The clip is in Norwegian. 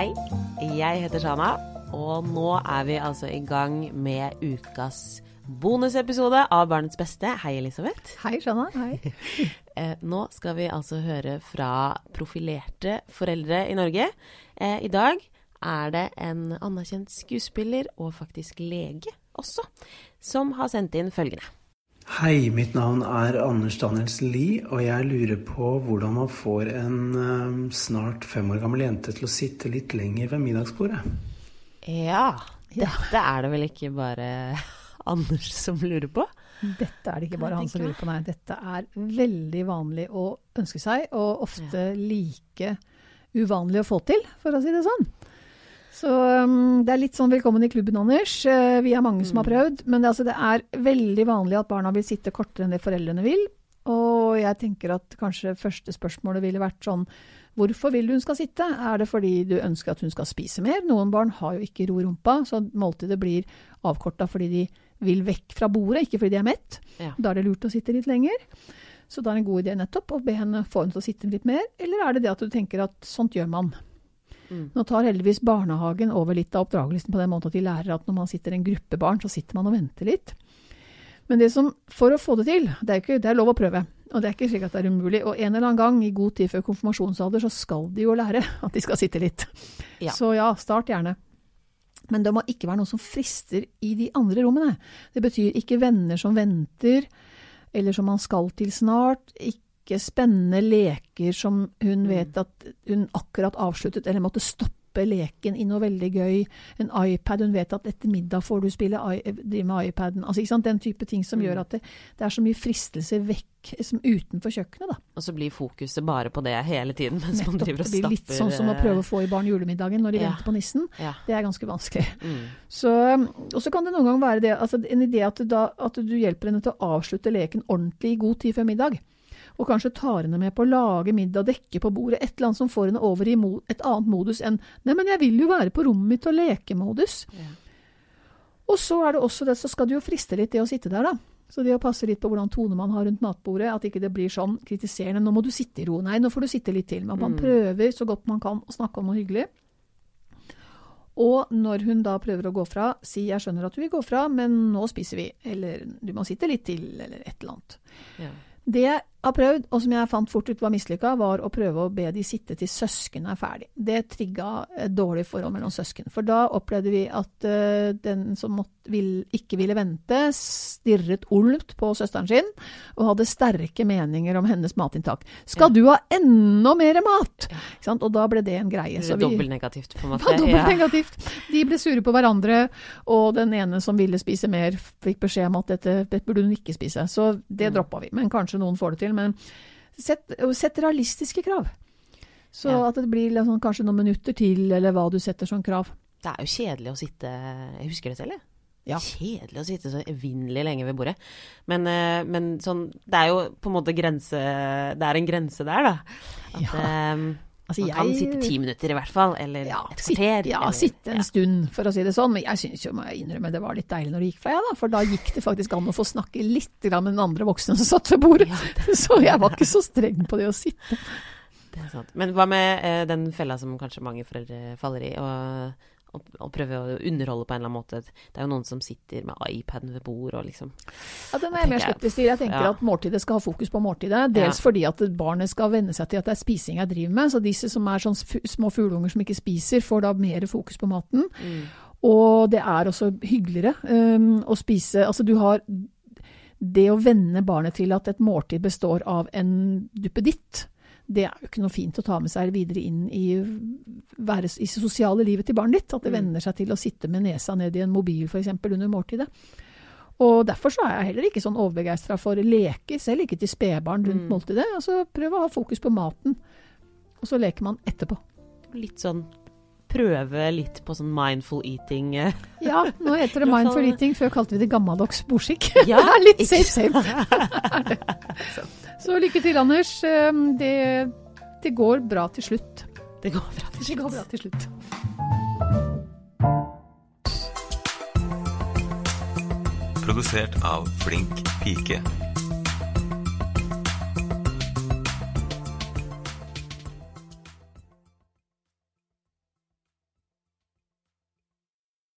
Jeg heter Shana, og nå er vi altså i gang med ukas bonusepisode av Barnets beste. Hei, Elisabeth. Hei, Shana. Hei. Eh, nå skal vi altså høre fra profilerte foreldre i Norge. Eh, I dag er det en anerkjent skuespiller, og faktisk lege også, som har sendt inn følgende. Hei, mitt navn er Anders Danielsen Lie, og jeg lurer på hvordan man får en eh, snart fem år gammel jente til å sitte litt lenger ved middagsbordet. Ja, dette er det vel ikke bare Anders som lurer på? Dette er det ikke bare han som lurer på, nei. Dette er veldig vanlig å ønske seg, og ofte like uvanlig å få til, for å si det sånn. Så um, det er litt sånn velkommen i klubben, Anders. Uh, vi er mange som har Mm. prøvd. Men det, altså, det er veldig vanlig at barna vil sitte kortere enn det foreldrene vil. Og jeg tenker at kanskje første spørsmålet ville vært sånn Hvorfor vil du hun skal sitte? Er det fordi du ønsker at hun skal spise mer? Noen barn har jo ikke ro rumpa, så måltidet blir avkorta fordi de vil vekk fra bordet, ikke fordi de er mett. Ja. Da er det lurt å sitte litt lenger. Så da er det en god idé nettopp å be henne få henne til å sitte litt mer. Eller er det det at du tenker at sånt gjør man? Mm. Nå tar heldigvis barnehagen over litt av oppdragelsen på den måten at de lærer at når man sitter en gruppe barn, så sitter man og venter litt. Men det som, for å få det til, det er, ikke, det er lov å prøve. Og det er ikke slik at det er umulig. Og en eller annen gang i god tid før konfirmasjonsalder, så skal de jo lære at de skal sitte litt. Ja. Så ja, start gjerne. Men det må ikke være noe som frister i de andre rommene. Det betyr ikke venner som venter, eller som man skal til snart. Ikke spennende leker som hun vet at hun akkurat avsluttet, eller måtte stoppe leken i noe veldig gøy. En iPad, hun vet at etter middag får du spille i- med iPaden. Altså, ikke sant? Den type ting som Mm. gjør at det, det er så mye fristelser vekk som utenfor kjøkkenet. da. Og så blir fokuset bare på det hele tiden, mens man driver og Det blir litt sånn som å prøve å få i barn julemiddagen når de Ja. venter på nissen. eh, Ja. Det er ganske vanskelig. Mm. Så, og så kan det noen gang være det, altså en idé at du, da, at du hjelper henne til å avslutte leken ordentlig i god tid før middag. Og kanskje tar henne med på å lage middag, dekke på bordet, et eller annet som får henne over i et annet modus enn 'nei, men jeg vil jo være på rommet mitt og leke'-modus. Ja. Og så er det også det, så skal det jo friste litt det å sitte der, da. Så det å passe litt på hvordan tone man har rundt matbordet, at ikke det blir sånn kritiserende 'nå må du sitte i ro', nei, nå får du sitte litt til. Men man Mm. prøver så godt man kan å snakke om noe hyggelig. Og når hun da prøver å gå fra, si 'jeg skjønner at du vil gå fra, men nå spiser vi', eller 'du må sitte litt til', eller et eller annet. Ja. Det har prøvd, og som jeg fant fort ut var mislykka, var å prøve å be de sitte til søsknene er ferdig. Det trigga et dårlig forhold mellom søsken. For da opplevde vi at uh, den som måtte, vil, ikke ville vente, stirret olmt på søsteren sin og hadde sterke meninger om hennes matinntak. Skal Ja. du ha enda mer mat? Ja. Og da ble det en greie. Det dobbeltnegativt, på en måte. var dobbelt negativt. De ble sure på hverandre, og den ene som ville spise mer, fikk beskjed om at dette burde hun ikke spise. Så det Mm. droppa vi. Men kanskje noen får det til. Men sett, sett realistiske krav. Så Ja. at det blir liksom kanskje noen minutter til, eller hva du setter som krav. Det er jo kjedelig å sitte Jeg husker det selv, jeg. Ja. Kjedelig å sitte så evinnelig lenge ved bordet. Men, eh, men sånn Det er jo på en måte grense Det er en grense der, da. At Ja. Altså, man kan sitte ti minutter i hvert fall. Eller Ja, et kvarter. ja, eller, sitte en ja. stund, for å si det sånn. Men jeg syns jo, må jeg innrømme, det var litt deilig når det gikk fra, jeg, da. For da gikk det faktisk an å få snakke litt grann med den andre voksne som satt ved bordet. Ja, Så jeg var ikke så streng på det å sitte. Det sant. Men hva med eh, den fella som kanskje mange foreldre faller i, og, og, og prøve å underholde på en eller annen måte? Det er jo noen som sitter med iPaden ved bord og liksom Ja, den er Jeg mer skeptisk til. Jeg tenker Ja. at måltidet skal ha fokus på måltidet. Dels Ja. fordi at barnet skal venne seg til at det er spising jeg driver med. Så disse som er sånn små fugleunger som ikke spiser, får da mer fokus på maten. Og det er også hyggeligere um, å spise Altså du har Det å venne barnet til at et måltid består av en duppeditt, det er jo ikke noe fint å ta med seg videre inn i, være, i sosiale livet til barnet ditt. At det Mm. venner seg til å sitte med nesa ned i en mobil f.eks. under måltidet. Og derfor så er jeg heller ikke sånn overbegeistra for leker, selv ikke til spedbarn rundt Mm. måltidet. Altså prøv å ha fokus på maten, og så leker man etterpå. Litt sånn Prøve litt på sånn mindful eating. eh. Ja, nå heter det mindful eating, før kalte vi det gammeldags bordskikk. Ja, det er litt safe, safe. Så lykke til, Anders. Um, Det, det går bra til slutt. Det går bra til Det går slutt. bra til slutt. Produsert av Flink pike.